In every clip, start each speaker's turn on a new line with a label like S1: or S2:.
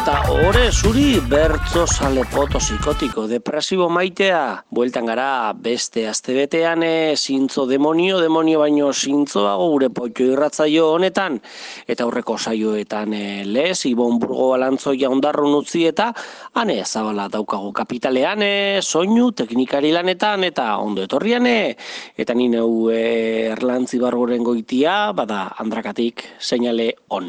S1: eta ore zuri bertzo sale poto psikotiko depresibo maitea. Bueltan gara beste astebetean e, zintzo demonio, demonio baino zintzoago gure potxo irratzaio honetan. Eta aurreko saioetan e, lez, Ibon Burgo balantzoia ondarrun utzi eta ane zabala daukago kapitalean, e, soinu, teknikari lanetan eta ondo etorrian. E, eta nine hu e, erlantzi bargoren goitia, bada andrakatik seinale on.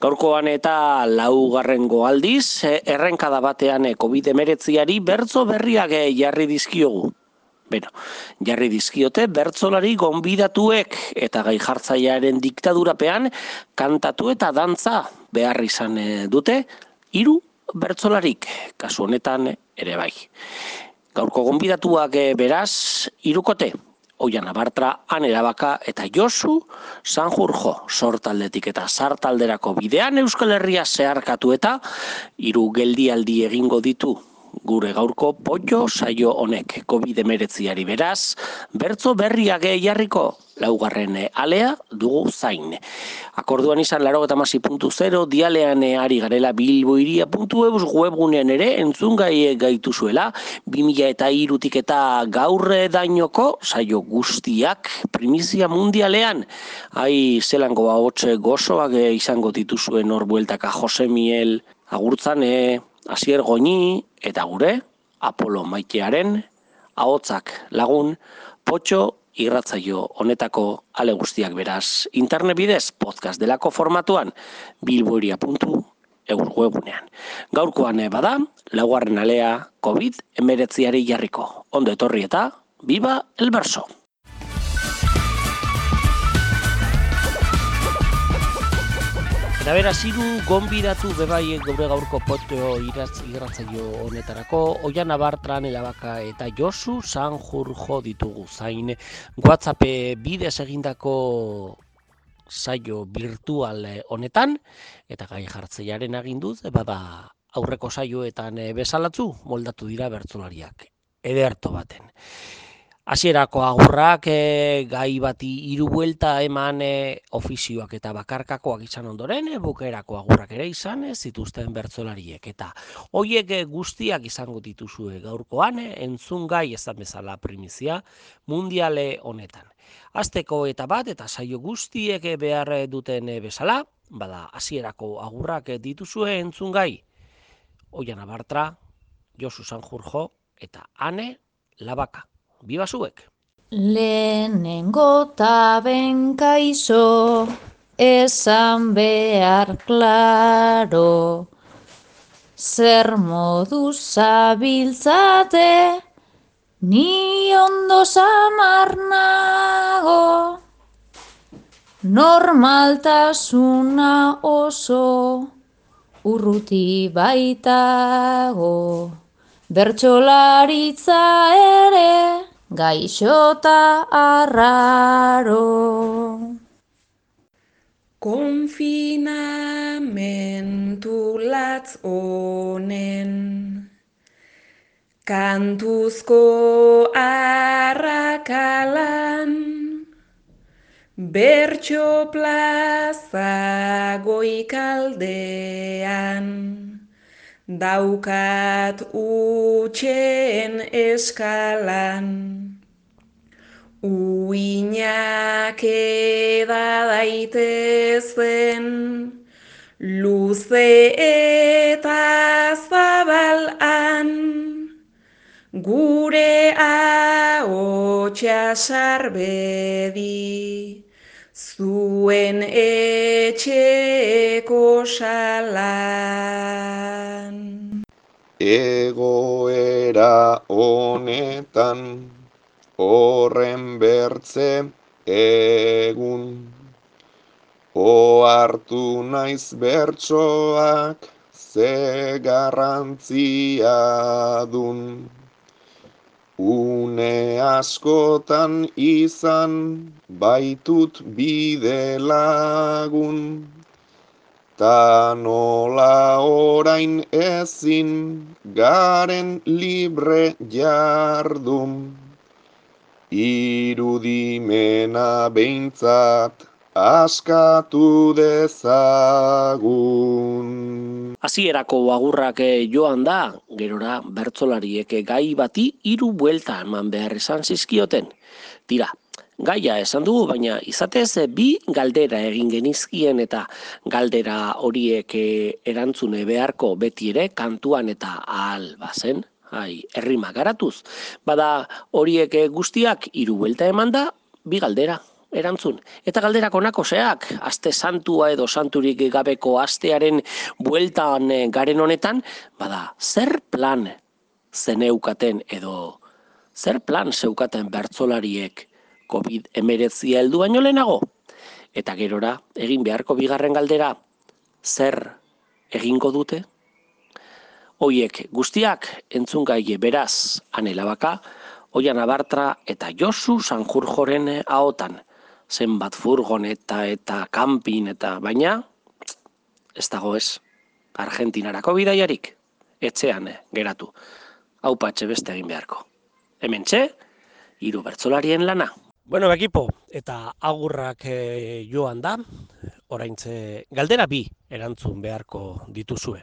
S1: Gaurkoan eta laugarren goaldiz, eh, errenkada batean eh, COVID-19ari bertzo berriak eh, jarri dizkiogu. Beno, jarri dizkiote bertzolari gonbidatuek eta gai jartzaiaren diktadurapean kantatu eta dantza behar izan dute, hiru bertzolarik, kasu honetan ere bai. Gaurko gonbidatuak beraz, irukote, Oian Abartra, Anera Baka eta Josu Sanjurjo sortaldetik eta sartalderako bidean Euskal Herria zeharkatu eta hiru geldialdi egingo ditu gure gaurko potxo saio honek COVID-19ari beraz, bertzo berriak jarriko laugarren alea dugu zain. Akorduan izan laro eta masi puntu zero, dialean ari garela bilboiria puntu eus webgunean ere entzun gai gaitu zuela, 2000 eta irutik eta gaurre dainoko saio guztiak primizia mundialean. Hai zelango hotxe gozoak izango dituzuen hor bueltaka Jose Miel agurtzane, Asier Goñi eta gure Apolo Maitearen ahotzak lagun potxo irratzaio honetako ale guztiak beraz internet bidez podcast delako formatuan bilboiria.eur webunean. Gaurkoan bada, laugarren alea COVID-19 jarriko. Ondo etorri eta, viva el verso! Eta bera, ziru gonbidatu bebai gaur gaurko poteo iratz igratzaio honetarako, oian abartran elabaka eta Josu Sanjur jo ditugu. Zain WhatsApp bidez egindako saio virtual honetan, eta gai jartzeiaren aginduz, bada aurreko saioetan besalatzu moldatu dira bertzolariak, ederto baten hasierako agurrak e, gai bati hiru buelta eman e, ofizioak eta bakarkakoak izan ondoren e, bukerako agurrak ere izan e, zituzten bertzolariek eta hoiek guztiak izango dituzue gaurkoan e, entzun gai ezan bezala primizia mundiale honetan. Azteko eta bat eta saio guztiek behar duten bezala, bada hasierako agurrak dituzue entzun gai. Oian abartra, Josu Sanjurjo eta Ane Labaka. Biba zuek!
S2: Lehenengo taben kaizo, esan behar klaro, zer modu zabiltzate, ni ondo zamarnago, normaltasuna oso, urruti baitago, bertxolaritza ere, gaixota arraro.
S3: Konfinamentu latz honen, kantuzko arrakalan, bertxo plaza goikaldean daukat utxen eskalan. Uinak eda daitezen, luze eta zabalan, gure ahotsa sarbedi zuen etxeko salan.
S4: Egoera honetan horren bertze egun. Oartu naiz bertsoak ze garrantzia dun. Une askotan izan baitut bide lagun, ta nola orain ezin garen libre jardun. Irudimena behintzat askatu dezagun.
S1: Hasierako agurrak eh, joan da, gerora bertzolariek gai bati hiru buelta eman behar izan zizkioten. Tira, gaia esan dugu, baina izatez eh, bi galdera egin genizkien eta galdera horiek eh, erantzune beharko beti ere kantuan eta ahal bazen. Ai, errima garatuz. Bada horiek eh, guztiak hiru buelta eman da, bi galdera erantzun. Eta galderak onako zeak, aste santua edo santurik gabeko astearen bueltan garen honetan, bada, zer plan zeneukaten edo zer plan zeukaten bertzolariek COVID emeretzia heldu baino lehenago? Eta gerora, egin beharko bigarren galdera, zer egingo dute? Hoiek guztiak entzun gaie beraz, anelabaka, Oian Abartra eta Josu Sanjurjoren ahotan zenbat furgoneta eta kanpin eta baina ez dago ez Argentinarako bidaiarik etxean geratu hau patxe beste egin beharko hemen txe hiru bertsolarien lana Bueno, ekipo, eta agurrak e, joan da, oraintze galdera bi erantzun beharko dituzue.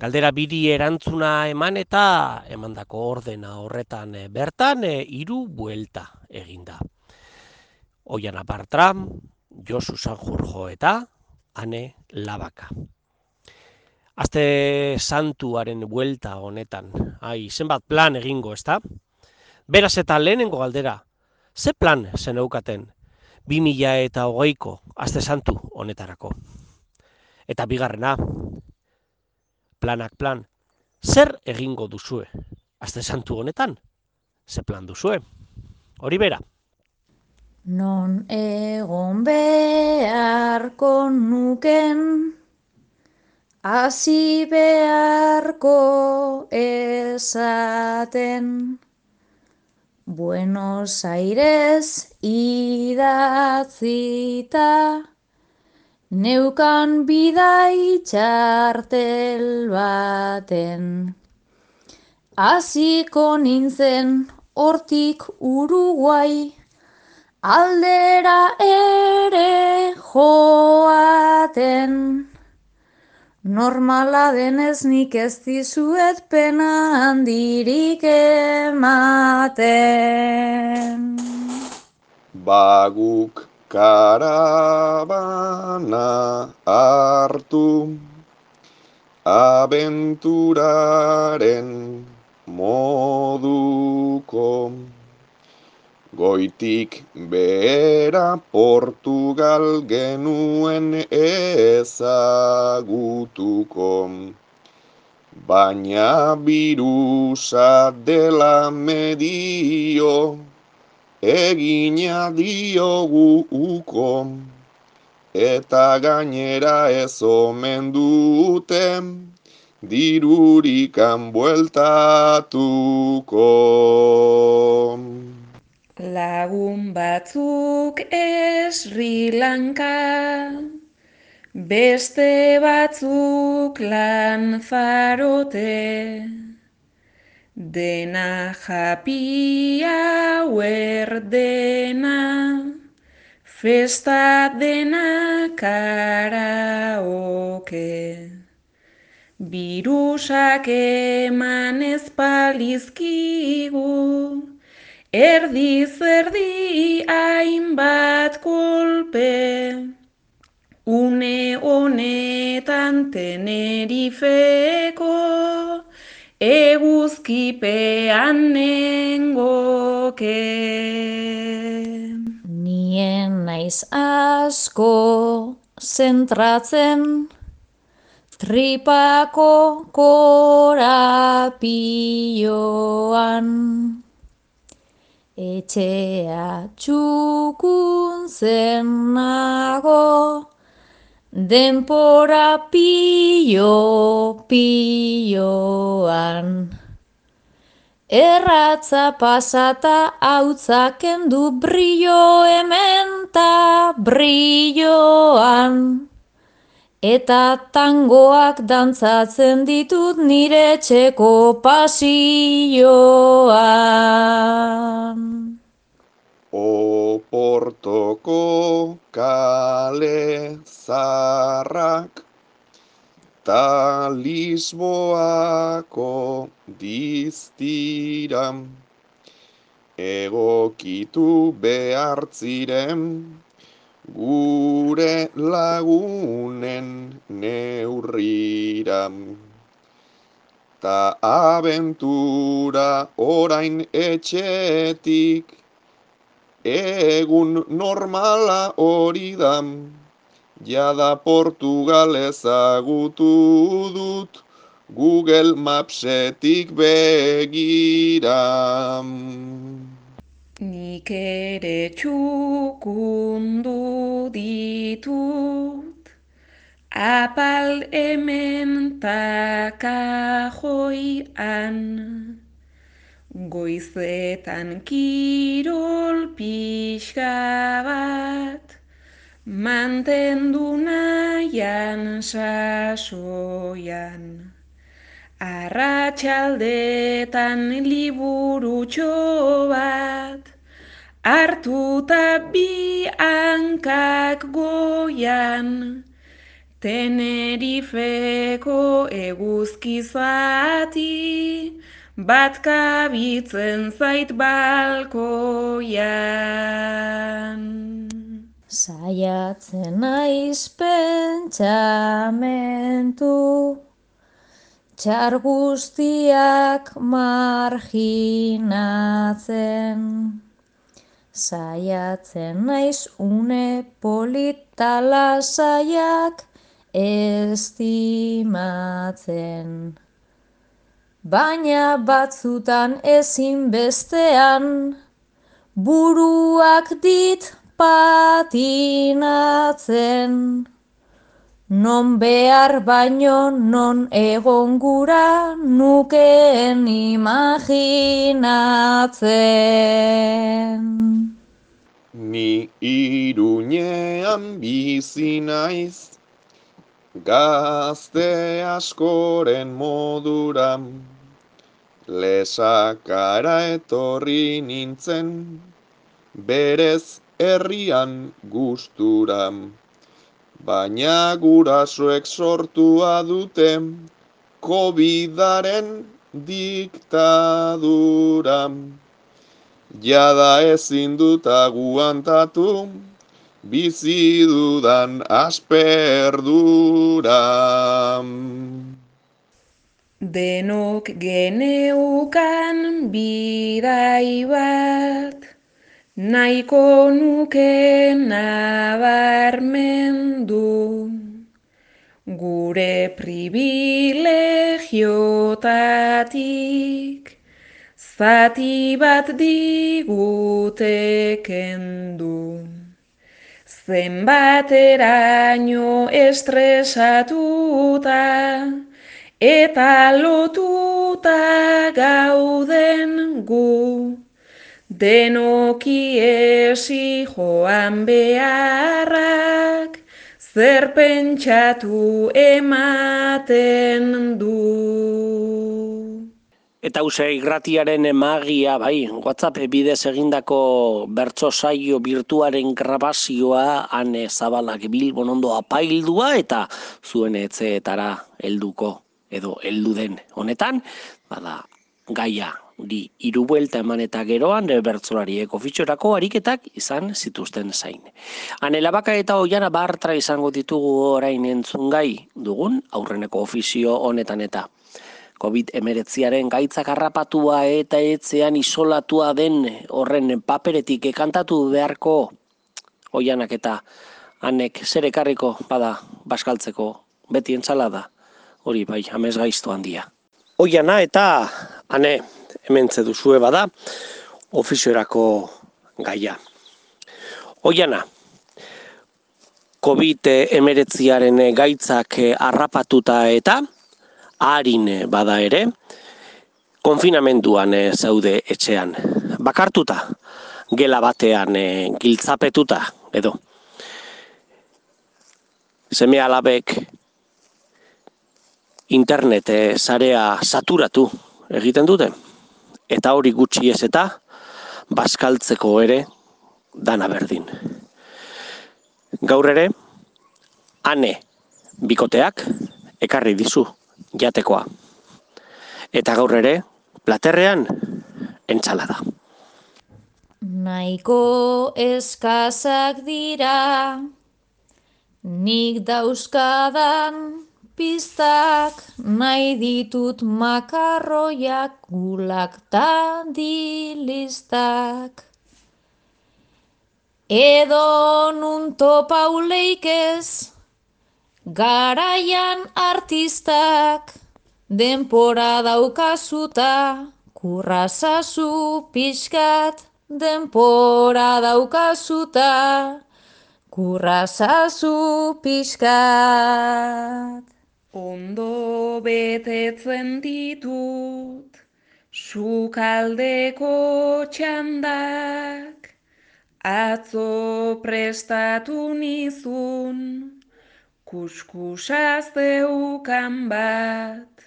S1: Galdera biri erantzuna eman eta emandako ordena horretan eh, bertan e, hiru buelta eginda. Oian Apartra, Josu Sanjurjo eta Ane Labaka. Aste santuaren buelta honetan, ai, zenbat plan egingo, ezta? Beraz eta lehenengo galdera, ze plan zen eukaten, 2000 eta hogeiko aste santu honetarako? Eta bigarrena, planak plan, zer egingo duzue aste santu honetan? Ze plan duzue? Hori bera.
S2: Non egon beharko nuken, hasi beharko esaten. Buenos Aires idatzita, neukan bidai txartel baten. Hasiko nintzen hortik Uruguai, aldera ere joaten. Normala denez nik ez dizuet pena handirik ematen.
S4: Baguk karabana hartu abenturaren moduko. Goitik behera Portugal genuen ezagutuko. Baina birusa dela medio, egina diogu uko. Eta gainera ez omen duten, dirurikan bueltatuko.
S3: Lagun batzuk Sri Lanka, beste batzuk lan farote, dena japia dena, festa dena karaoke. Birusak eman ezpalizkigu, Erdi zerdi hainbat kolpe, une honetan tenerifeko, eguzkipean nengoke.
S2: Nien naiz asko zentratzen, tripako korapioan. Etxea txukun zen nago, denpora pio pioan. Erratza pasata hautzaken du brillo hemen ta brilloan. Eta tangoak dantzatzen ditut nire txeko pasioan.
S4: Oportoko kale zarrak ta Lisboako diztiram egokitu behar ziren gure lagunen neurriram. Ta abentura orain etxetik egun normala hori da, jada Portugal ezagutu dut Google Mapsetik begiram.
S3: Nik ere txukundu ditut, apal hemen takajoian, goizetan kirol pixka bat, mantendu nahian sasoian. Arratxaldetan liburutxo bat, hartuta bi hankak goian, Tenerifeko eguzkizati, bat kabitzen zait balkoian.
S2: Saiatzen naiz pentsamentu, txar guztiak marginatzen. Saiatzen naiz une polita saiak estimatzen. Baina batzutan ezin bestean, buruak dit patinatzen. Non behar baino non egon gura nukeen imaginatzen.
S4: Ni iruñean bizi naiz, gazte askoren moduram, lesakara etorri nintzen, berez herrian gusturam. Baina gurasoek sortua dute COVIDaren diktadura. Jada ezin dut aguantatu, bizi dudan asperdura.
S3: Denok geneukan bidai bat, nahiko nuke nabarmendu. Gure privilegiotatik, zati bat digute kendu. Zenbateraino estresatuta, eta lotuta gauden gu. Denoki esi joan beharrak, zer pentsatu ematen du.
S1: Eta hause irratiaren magia, bai, WhatsApp bidez egindako bertso saio virtuaren grabazioa ane zabalak bilbon ondo apaildua eta zuen etzeetara helduko edo heldu den honetan, bada gaia di hiru buelta eman eta geroan e, bertsolariek ofitxorako ariketak izan zituzten zain. Anelabaka eta oiana bartra izango ditugu orain entzungai dugun aurreneko ofizio honetan eta. COVID-19aren gaitzak harrapatua eta etzean isolatua den horren paperetik ekantatu beharko oianak eta hanek zer ekarriko bada baskaltzeko beti entzalada hori bai amez gaizto handia. Oiana eta hane hementze duzue bada ofiziorako gaia. Oiana, COVID-19aren gaitzak harrapatuta eta harin bada ere, konfinamenduan zaude etxean. Bakartuta, gela batean giltzapetuta edo. Seme alabek internet sarea saturatu egiten dute. Eta hori gutxi ez eta baskaltzeko ere dana berdin. Gaur ere, ane bikoteak ekarri dizu jatekoa. Eta gaur ere, platerrean, entsalada.
S2: Nahiko eskazak dira, nik dauzkadan pistak, nahi ditut makarroiak gulak ta dilistak. Edo nun topauleik ez, garaian artistak, denpora daukazuta, kurrazazu pixkat, denpora daukazuta, kurrazazu pixkat.
S3: Ondo betetzen ditut, sukaldeko txandak, Atzo prestatu nizun, kuskusaz deukan bat,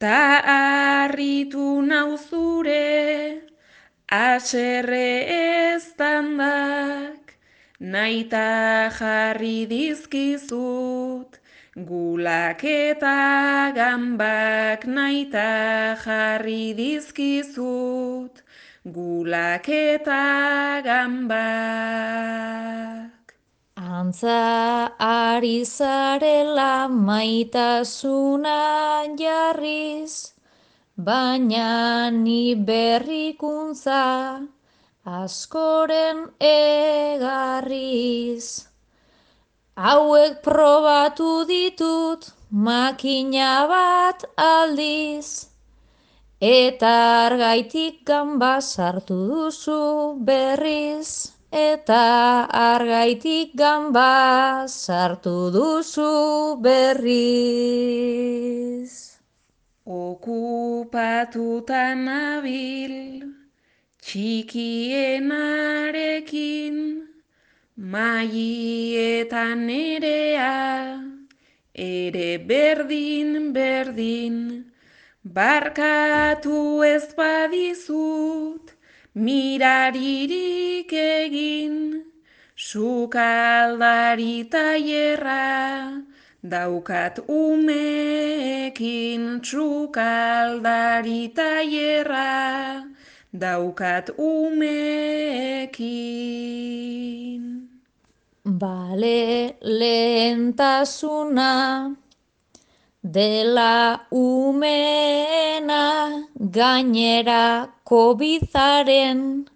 S3: ta harritu nauzure, aserre eztandak, naita jarri dizkizut, gulak eta gambak naita jarri dizkizut, gulak eta gambak.
S2: Antza ari zarela maitasuna jarriz, baina ni berrikuntza askoren egarriz. Hauek probatu ditut makina bat aldiz, Eta argaitik gamba sartu duzu berriz, eta argaitik gamba sartu duzu berriz.
S3: Okupatuta nabil, txikienarekin, mai eta nerea, ere berdin berdin, Barkatu ez badizut, miraririk egin, sukaldari taierra, daukat umeekin, sukaldari taierra, daukat umeekin.
S2: Bale lehentasuna, dela umena gainera kobizaren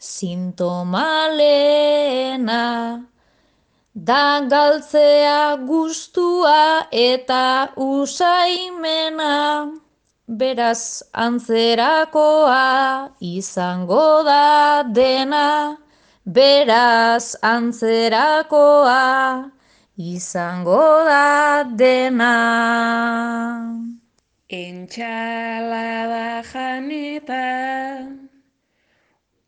S2: sintomalena da galtzea gustua eta usaimena. Beraz antzerakoa izango da dena beraz antzerakoa izango da dena.
S3: Entxalada janeta,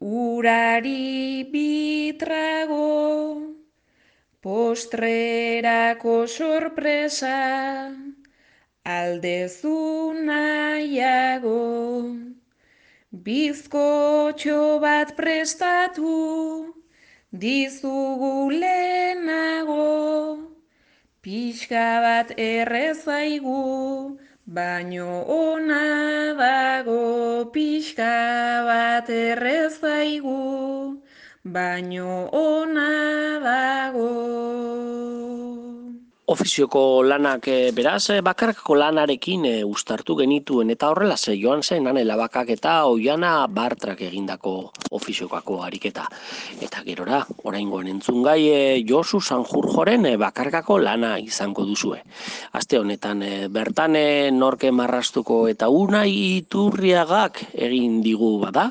S3: urari bitrago, postrerako sorpresa, aldezu nahiago. Bizkotxo bat prestatu, dizugu lehenago, pixka bat errezaigu, baino ona dago, pixka bat errezaigu, baino ona dago.
S1: Ofizioko lanak e, beraz, e, bakarkako lanarekin e, ustartu genituen eta horrela ze joan zen anela bakak eta oiana bartrak egindako ofiziokako ariketa. Eta gerora, oraingoan entzun gai e, Josu Sanjurjoren e, bakarkako lana izango duzue. Aste honetan e, bertan e, norke marrastuko eta unai iturriagak egin digu bada,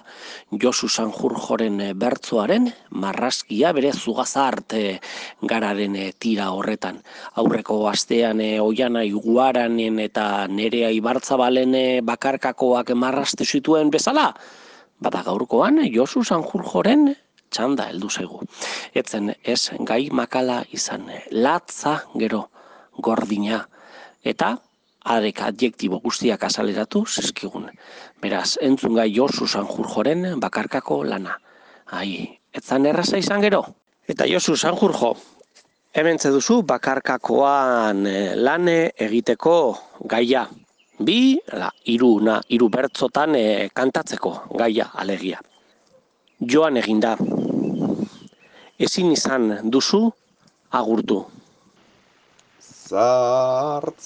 S1: Josu Sanjurjoren e, bertzoaren marraskia bere zugazarte gararen e, tira horretan. Hau aurreko astean e, oiana iguaranen eta nerea ibartzabalen e, bakarkakoak emarraste zituen bezala, bada gaurkoan Josu Sanjurjoren txanda heldu zaigu. Etzen ez gai makala izan latza gero gordina eta adek adjektibo guztiak azaleratu zizkigun. Beraz, entzun gai Josu Sanjurjoren bakarkako lana. Ai, etzan erraza izan gero? Eta Josu Sanjurjo, Hemen duzu bakarkakoan eh, lane egiteko gaia. Bi, la, iru, na, iru bertzotan eh, kantatzeko gaia alegia. Joan eginda. Ezin izan duzu agurtu.
S4: Zartzaroan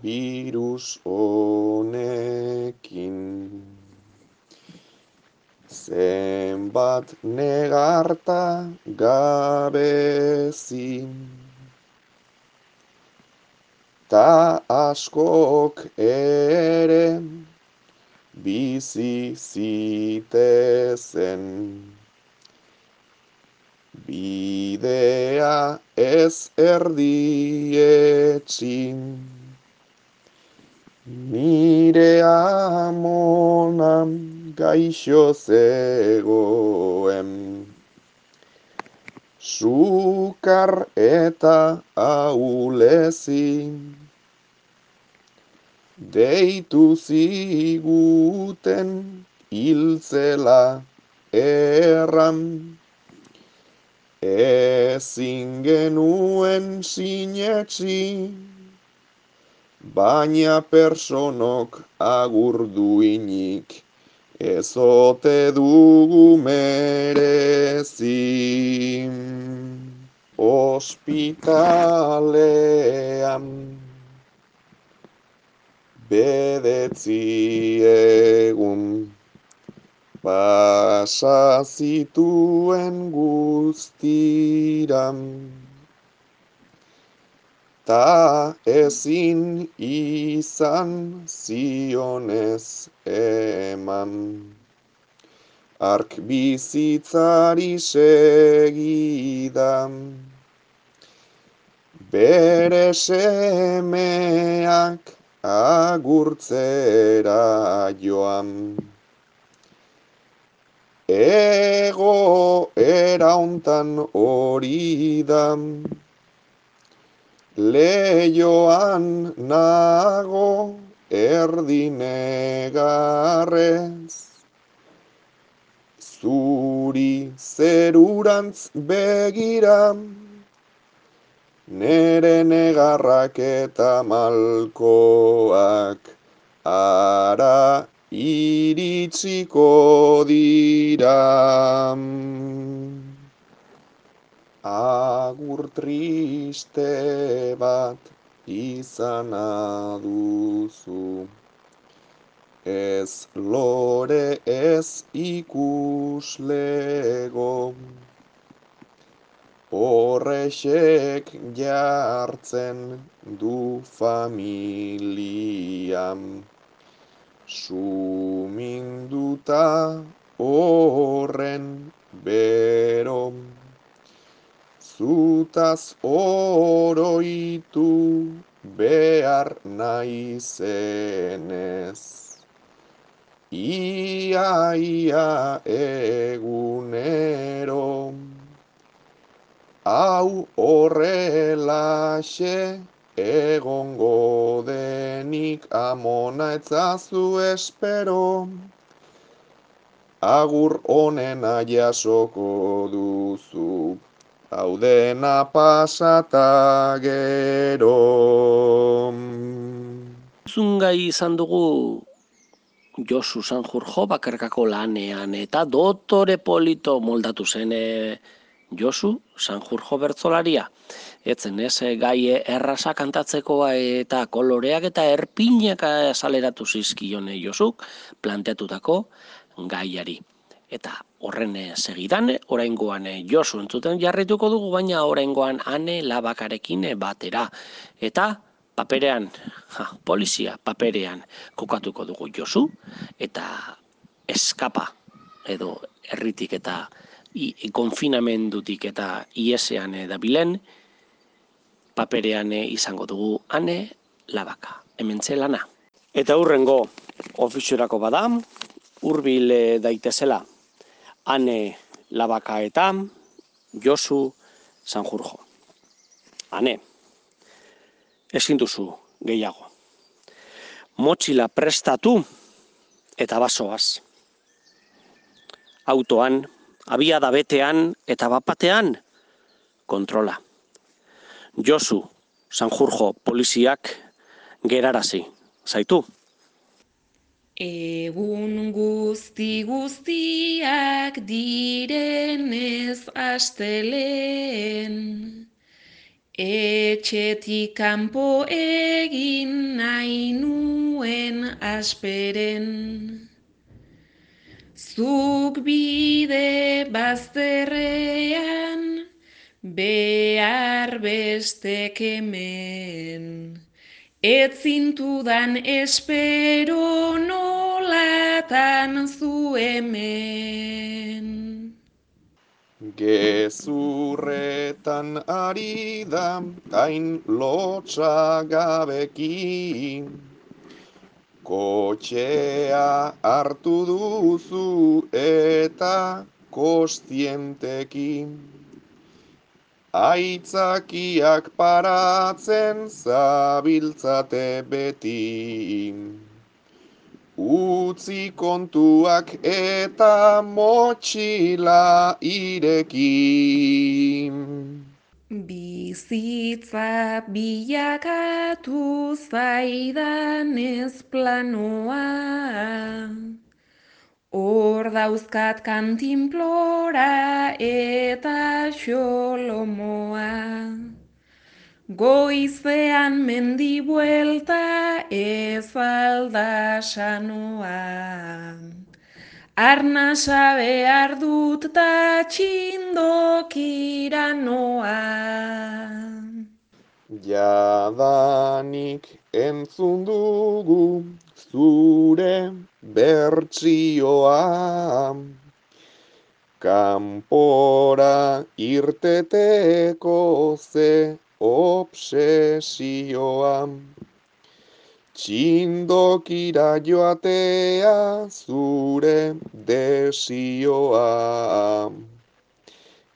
S4: virus honekin Zenbat negarta gabezi Ta askok ere bizi zitezen. Bidea ez erdietxin Nire amonan gaixo zegoen. Sukar eta aulezi Deitu ziguten hiltzela erran. Ezin genuen sinetxi Baina personok agurduinik ezote dugu merezi ospitalean bedetzi egun pasa zituen guztiran ta ezin izan zionez eman. Ark bizitzari segidan, bere semeak agurtzera joan. Ego erauntan hori da, Leioan nago erdinegarrez, Zuri zerurantz begira, Nere negarrak eta malkoak, Ara iritsiko dira. Agur triste bat izana duzu Ez lore ez ikuslego. Horrexek jartzen du familiam Suminduta horren berom zutaz oroitu behar naizenez. Ia, ia egunero, hau horrelaxe egongo denik amona etzazu espero, agur onena jasoko duzu hau dena pasata gero.
S1: Zungai izan dugu Josu Sanjurjo bakarkako lanean eta dotore polito moldatu zen e, Josu Sanjurjo bertzolaria. Etzen ez, e, gai erraza kantatzeko eta koloreak eta erpinak saleratu zizkione Josuk planteatutako gaiari. Eta horren eh, segidan, oraingoan eh, Josu entzuten jarrituko dugu, baina oraingoan ane labakarekin eh, batera. Eta paperean, ha, polizia paperean kokatuko dugu Josu, eta eskapa edo herritik eta i, konfinamendutik eta iesean dabilen, paperean izango dugu ane labaka, hemen zelana. Eta hurrengo ofiziorako badam, hurbil daitezela ane labaka eta Josu Sanjurjo. Ane, ezin duzu gehiago. Motxila prestatu eta basoaz. Autoan, abia da betean eta bapatean, kontrola. Josu, Sanjurjo poliziak gerarazi, zaitu?
S3: Egun guzti guztiak direnez asteleen, etxetik kanpo egin nahi nuen asperen. Zuk bide bazterrean, behar bestek hemen. Ez zintudan espero nolatan zu hemen.
S4: Gezurretan ari da hain lotxa gabeki. Kotxea hartu duzu eta kostienteki. Aitzakiak paratzen zabiltzate beti. Utzi kontuak eta motxila ireki.
S3: Bizitza bilakatu zaidan ez planoa, Hor dauzkat kantinplora eta xolomoa. Goizean mendi buelta ez alda sanoa. Arnasa behar dut ta txindokira noa.
S4: Jadanik entzun dugu zure bertsioa. Kanpora irteteko ze obsesioa. Txindokira joatea zure desioa.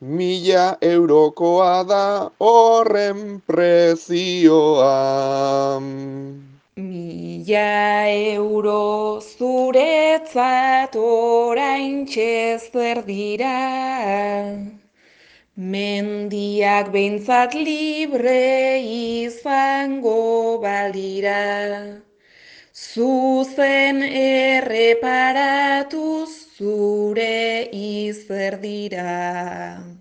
S4: Mila eurokoa da horren prezioa.
S3: Mila euro zuretzat oraintxe zer dira, mendiak behintzat libre izango balira. Zuzen erreparatu zure izer dira.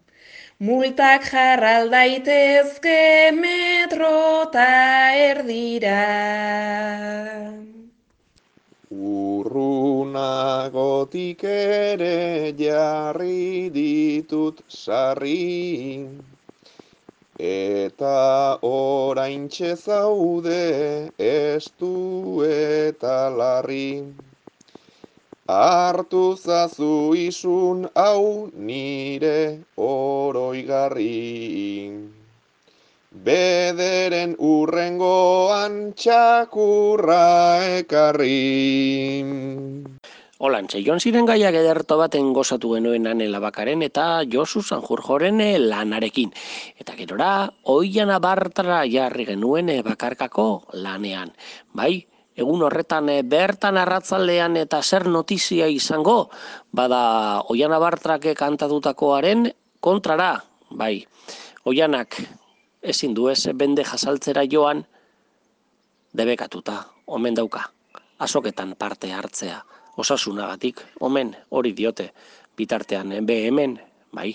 S3: Multak jarral daitezke metrota erdira.
S4: Urrunagotik ere jarri ditut sarri, eta oraintxe zaude estu eta larri. Hartu zazu isun hau nire oroigarri. Bederen urrengoan txakurra ekarri.
S1: Olantxe, joan ziren gaiak ederto baten gozatu genuen ane labakaren eta Josu Sanjurjoren lanarekin. Eta gerora, oian abartara jarri genuen bakarkako lanean. Bai, egun horretan eh, bertan arratzaldean eta zer notizia izango, bada oian abartrak kantatutakoaren kontrara, bai, oianak ezin du ez bende jasaltzera joan, debekatuta, omen dauka, azoketan parte hartzea, osasunagatik, omen hori diote, bitartean eh, be hemen, bai,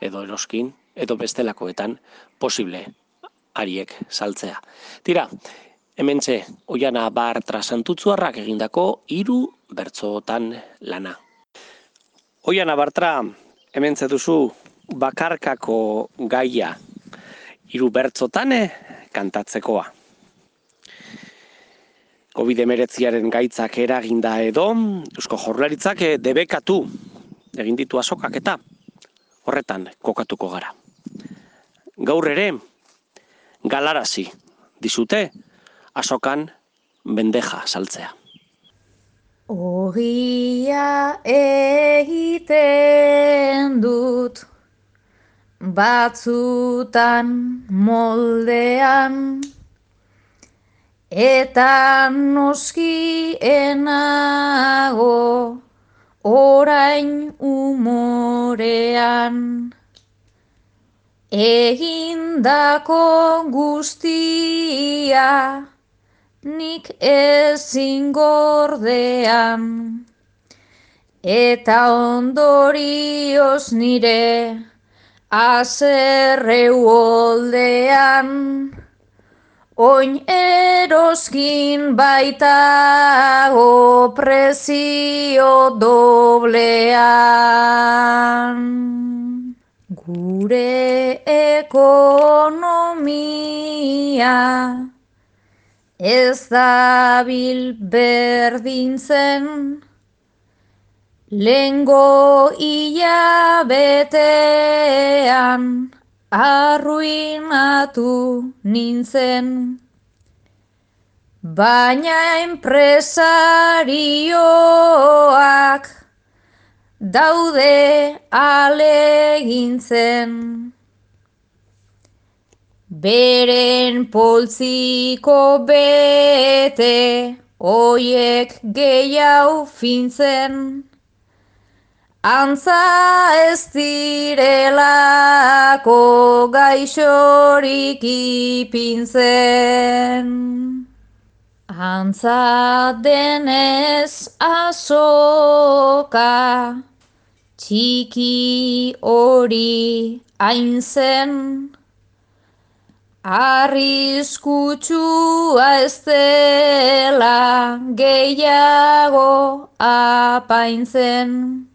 S1: edo eroskin, edo bestelakoetan, posible, ariek saltzea. Tira, hementxe oiana bartra santutzuarrak egindako hiru bertzotan lana. Oiana bartra, hementxe duzu bakarkako gaia hiru bertzotan eh, kantatzekoa. COVID-19 gaitzak eraginda edo, Eusko Jorlaritzak eh, debekatu egin ditu azokak eta horretan kokatuko gara. Gaur ere, galarazi dizute azokan bendeja saltzea.
S2: Ogia egiten dut batzutan moldean eta noski enago orain umorean egindako guztia nik ezin gordean eta ondorioz nire azerreu oldean Oin eroskin baitago prezio doblean. Gure ekonomia ez dabil berdintzen. Lengo hilabetean arruinatu nintzen. Baina enpresarioak daude alegintzen. Beren poltziko bete, oiek gehiago fintzen. Antza ez direlako gaixorik ipintzen. Antza denez azoka txiki hori hain zen. Arriskutsua ez dela gehiago apaintzen.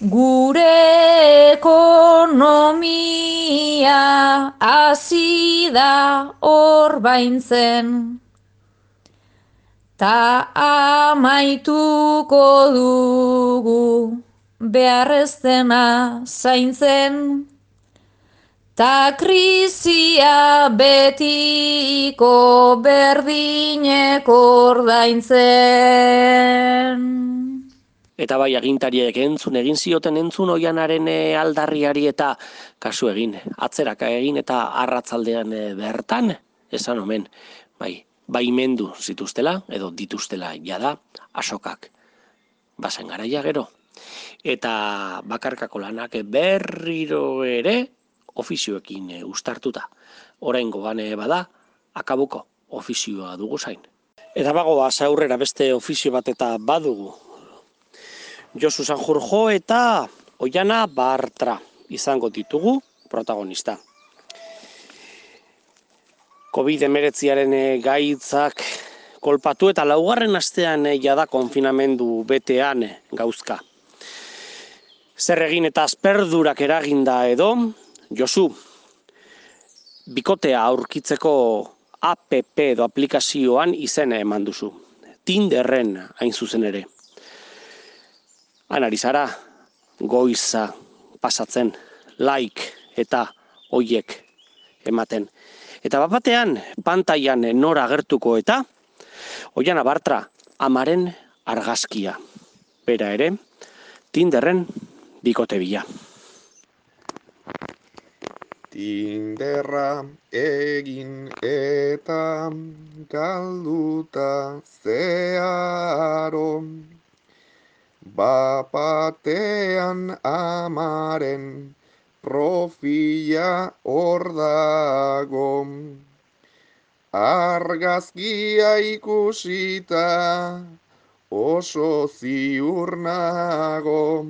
S2: Gure ekonomia hasi da hor baintzen, ta amaituko dugu beharreztena zaintzen, ta krizia betiko berdinek ordaintzen.
S1: Eta bai agintariek entzun egin zioten entzun oianaren eh, aldarriari eta kasu egin, atzeraka egin eta arratzaldean eh, bertan, esan omen, bai, baimendu zituztela edo dituztela jada asokak. Bazen garaia gero. Eta bakarkako lanak berriro ere ofizioekin eh, ustartuta. Oraingo gane bada, akabuko ofizioa dugu zain. Eta bagoa aurrera beste ofizio bat eta badugu Josu Sanjurjo eta Oiana Bartra izango ditugu protagonista. COVID-19 eh, gaitzak kolpatu eta laugarren astean eh, jada konfinamendu betean gauzka. Zer egin eta asperdurak eraginda edo, Josu, bikotea aurkitzeko APP edo aplikazioan izena eman duzu. Tinderren hain zuzen ere. Anarizara, goiza pasatzen, like eta hoiek ematen. Eta bat batean, pantaian nora agertuko eta, oian abartra, amaren argazkia. Bera ere, tinderren bikote bila.
S4: Tinderra egin eta galduta zeharon. Bapatean amaren profila hor dago. Argazkia ikusita oso ziur nago.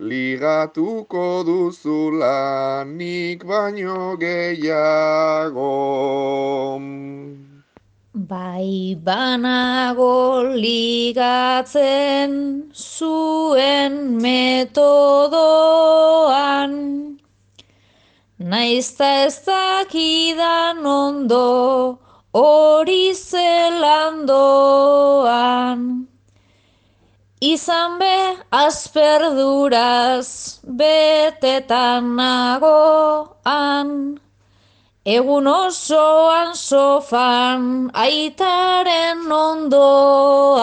S4: Ligatuko duzula nik baino gehiago.
S2: Bai banago ligatzen zuen metodoan, naizta ez dakidan ondo hori zelandoan. Izan be asperduraz betetan nagoan, Egun osoan sofan aitaren ondoan.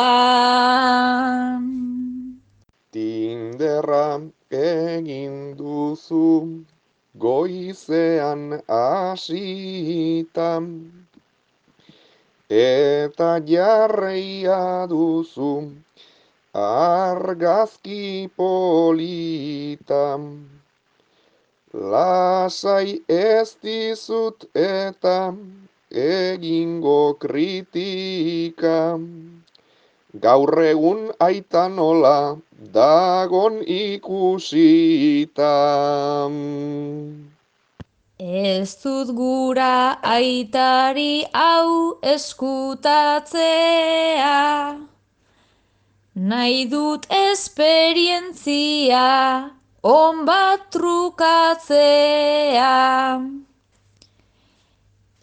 S4: Tinderra egin duzu goizean asitan. Eta jarreia duzu argazki politan. lasai ez dizut eta egingo kritika. Gaur egun aita nola dagon ikusita.
S2: Ez dut gura aitari hau eskutatzea, nahi dut esperientzia on bat trukatzea.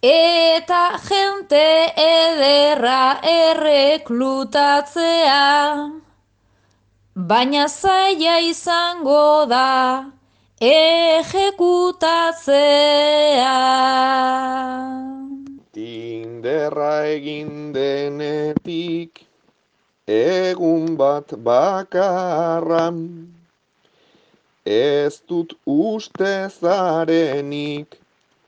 S2: Eta jente ederra erreklutatzea, baina zaila izango da ejekutatzea.
S4: Tinderra egin denetik egun bat bakarran Ez dut uste zarenik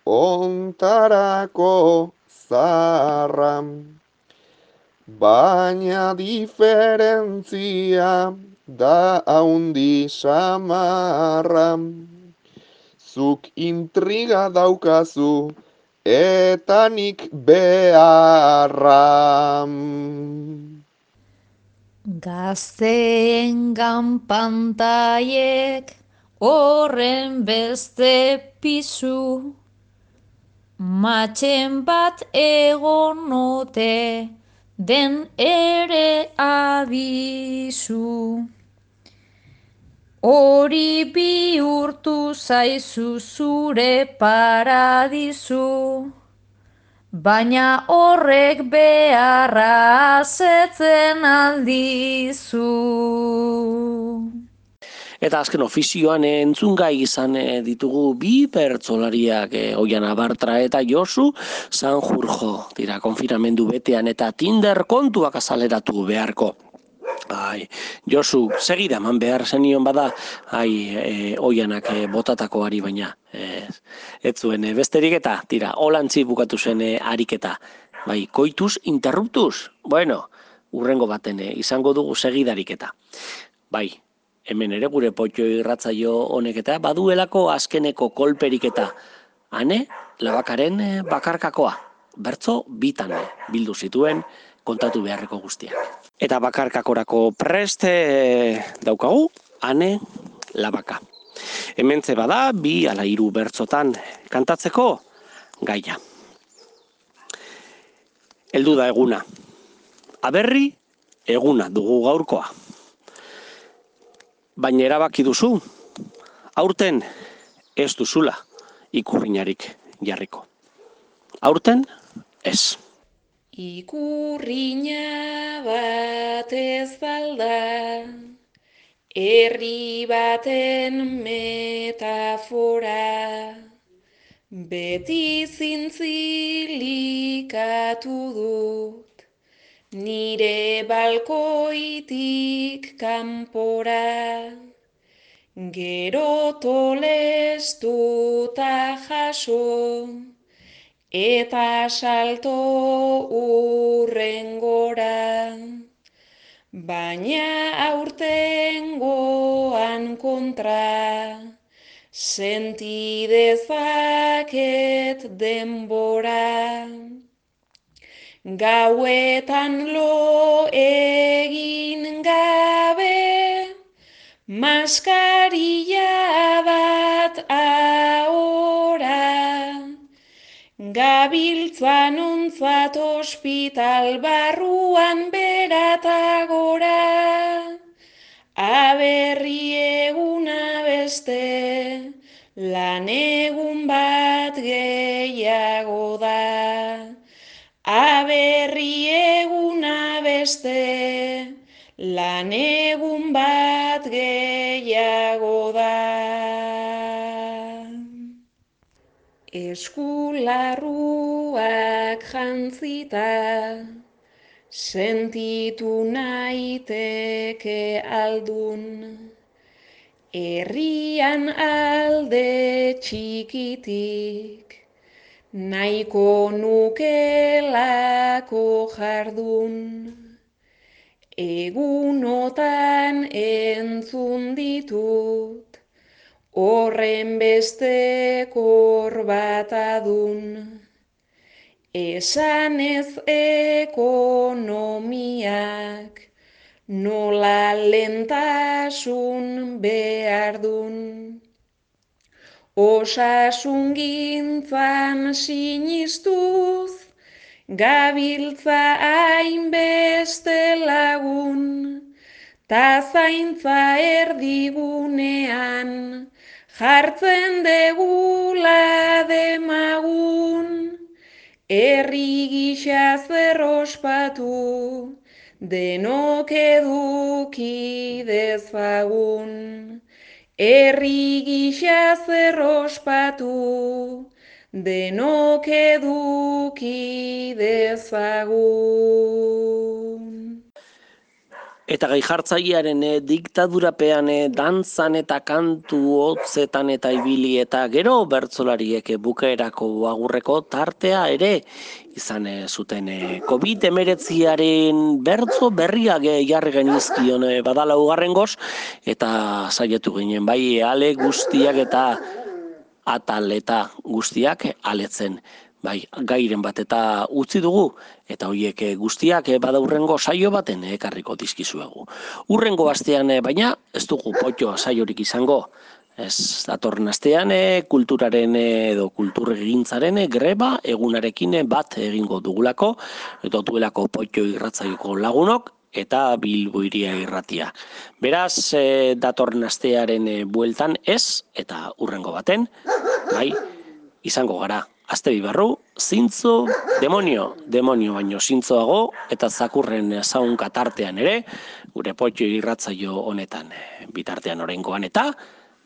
S4: ontarako zarran Baina diferentzia da haundi samarra Zuk intriga daukazu eta nik beharra
S2: Gazteen ganpantaiek horren beste pisu, matxen bat egonote den ere abizu. Hori bihurtu zaizu zure paradizu, baina horrek beharra asetzen aldizu.
S1: Eta azken ofizioan eh, entzungai izan eh, ditugu bi pertsolariak e, Oian Abartra eta Josu Sanjurjo. Dira, konfinamendu betean eta Tinder kontuak azaleratu beharko. Ai, Josu, segida eman behar zenion bada, ai, e, oianak e, botatako ari baina. Ez, ez zuen, e, besterik eta, tira, holantzi bukatu zen e, ariketa. Bai, koituz interruptus? Bueno, urrengo baten e, izango dugu segidarik eta. Bai, hemen ere gure potxo irratzaio honek eta baduelako azkeneko kolperik eta ane, labakaren eh, bakarkakoa. Bertzo bitan eh, bildu zituen kontatu beharreko guztiak. Eta bakarkakorako preste eh, daukagu, ane, labaka. Hemen bada bi ala hiru bertzotan kantatzeko gaia. Heldu da eguna. Aberri, eguna dugu gaurkoa baina erabaki duzu, aurten ez duzula ikurriñarik jarriko. Aurten ez.
S3: Ikurriña bat ez balda, herri baten metafora, beti zintzilikatu dut, nire balkoitik kanpora, gero tolestuta jaso, eta salto urrengora. Baina aurtengoan kontra, sentidezaket denbora. Gauetan lo egin gabe, maskarilla bat ahora. Gabiltzan untzat ospital barruan beratagora. Aberri eguna beste, lan egun bat gehiago da. Aberri eguna beste, lan egun bat gehiago da. Eskularruak jantzita, sentitu naiteke aldun, herrian alde txikitik, nahiko nukelako jardun, egunotan entzun ditut, horren beste korbatadun. Esan ez ekonomiak nola lentasun behar dun. Osasun gintzan sinistuz, gabiltza hainbeste lagun, ta zaintza erdigunean, jartzen degula demagun, herri gisa zer ospatu, denok eduki dezagun. Herri gisa zer ospatu, denok eduki dezagun.
S1: Eta gai jartzailearen e, diktadurapean e, dantzan eta kantu hotzetan eta ibili eta gero bertzolariek e, bukaerako agurreko tartea ere izan e, zuten e, COVID emeretziaren bertzo berriak e, jarri genizkion e, badala ugarren goz eta saietu ginen. Bai ale guztiak eta atal eta guztiak aletzen bai, gairen bat eta utzi dugu, eta hoiek eh, guztiak eh, badaurrengo saio baten ekarriko dizkizuegu. Urrengo astean eh, baina ez dugu potxoa saiorik izango, ez datorren astean kulturaren edo kulturregintzaren greba egunarekin bat egingo dugulako, eta duelako potxo irratzaioko lagunok, eta bilbo iria irratia. Beraz, datorren astearen bueltan ez, eta urrengo baten, bai, izango gara Azte bibarru, zintzo, demonio, demonio baino zintzoago, eta zakurren zaun katartean ere, gure potxo irratzaio honetan eh, bitartean orengoan eta,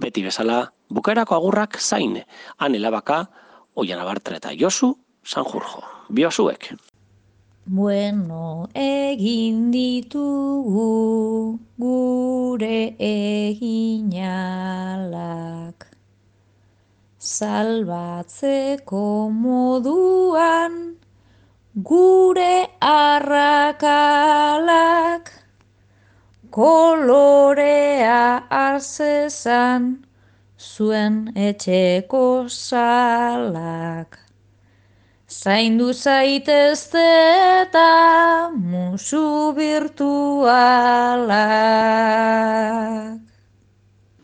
S1: beti bezala, bukaerako agurrak zain, anela baka, oian abartra eta josu, sanjurjo. Biosuek.
S2: Bueno, egin ditugu gure eginalak salbatzeko moduan gure arrakalak kolorea arzezan zuen etxeko salak. Zaindu zaitezte eta musu virtualak.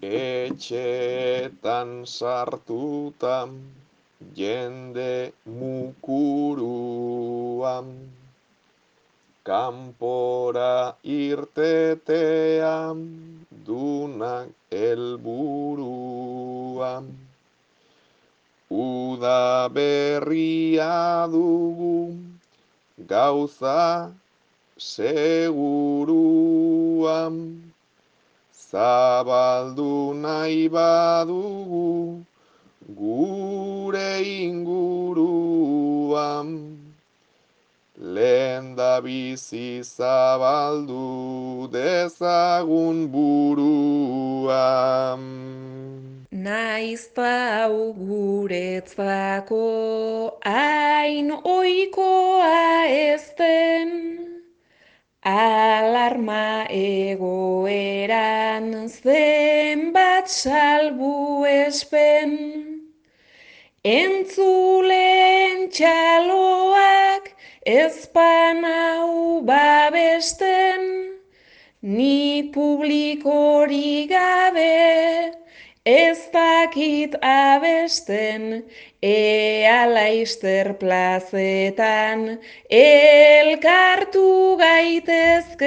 S4: Etxetan sartutan jende mukuruan Kampora irtetean dunak elburuan Uda berria dugu gauza seguruan zabaldu nahi badugu gure inguruan lehen da bizi zabaldu dezagun buruan.
S3: Naiz pau guretzako hain oikoa ezten, Alarma egoeran zenbat salbu espen, entzulen txaloak ezpanau babesten, ni publikori gabe ez dakit abesten, ea laizter plazetan, elkartu gaitezken.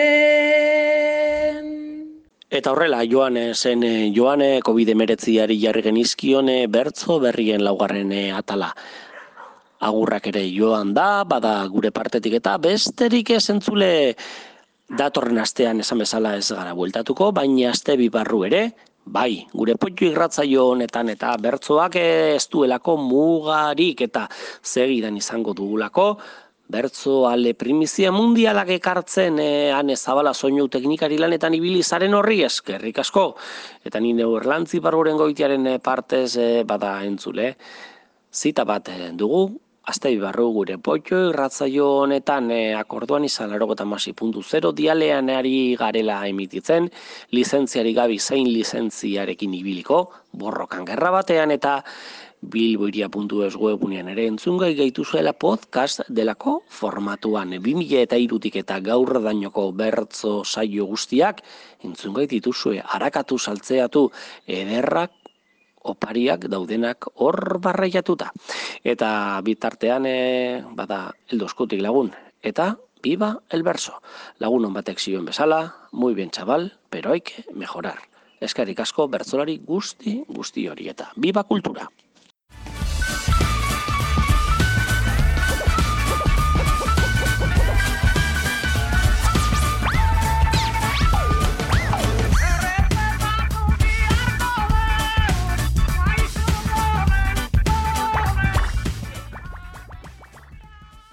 S1: Eta horrela, joan zen joane COVID emeretziari jarri genizkione bertzo berrien laugarren atala. Agurrak ere joan da, bada gure partetik eta besterik esentzule datorren astean esan bezala ez gara bueltatuko, baina aste bibarru ere, Bai, gure potxu irratzaio honetan eta bertzoak ez duelako mugarik eta segidan izango dugulako. Bertzo ale primizia mundialak ekartzen e, ane zabala soinu teknikari lanetan ibili zaren horri eskerrik asko. Eta nire urlantzi barboren goitiaren eh, partez e, bada entzule. Zita bat dugu, Azte barru gure potxo irratzaio honetan e, akorduan izan larogeta masi puntu zero dialean ari garela emititzen, lizentziari gabi zein lizentziarekin ibiliko, borrokan gerra batean eta bilboiria.es webunean ere entzungai gaitu zuela podcast delako formatuan. 2000 eta irutik eta gaur dainoko bertzo saio guztiak entzungai dituzue harakatu saltzeatu ederrak opariak daudenak hor barraiatuta. Eta bitartean e, bada eldoskutik lagun. Eta viva el verso. Lagun batek zioen bezala, muy bien chaval, pero hay que mejorar. Eskarik asko bertzolari guzti guzti hori eta viva kultura.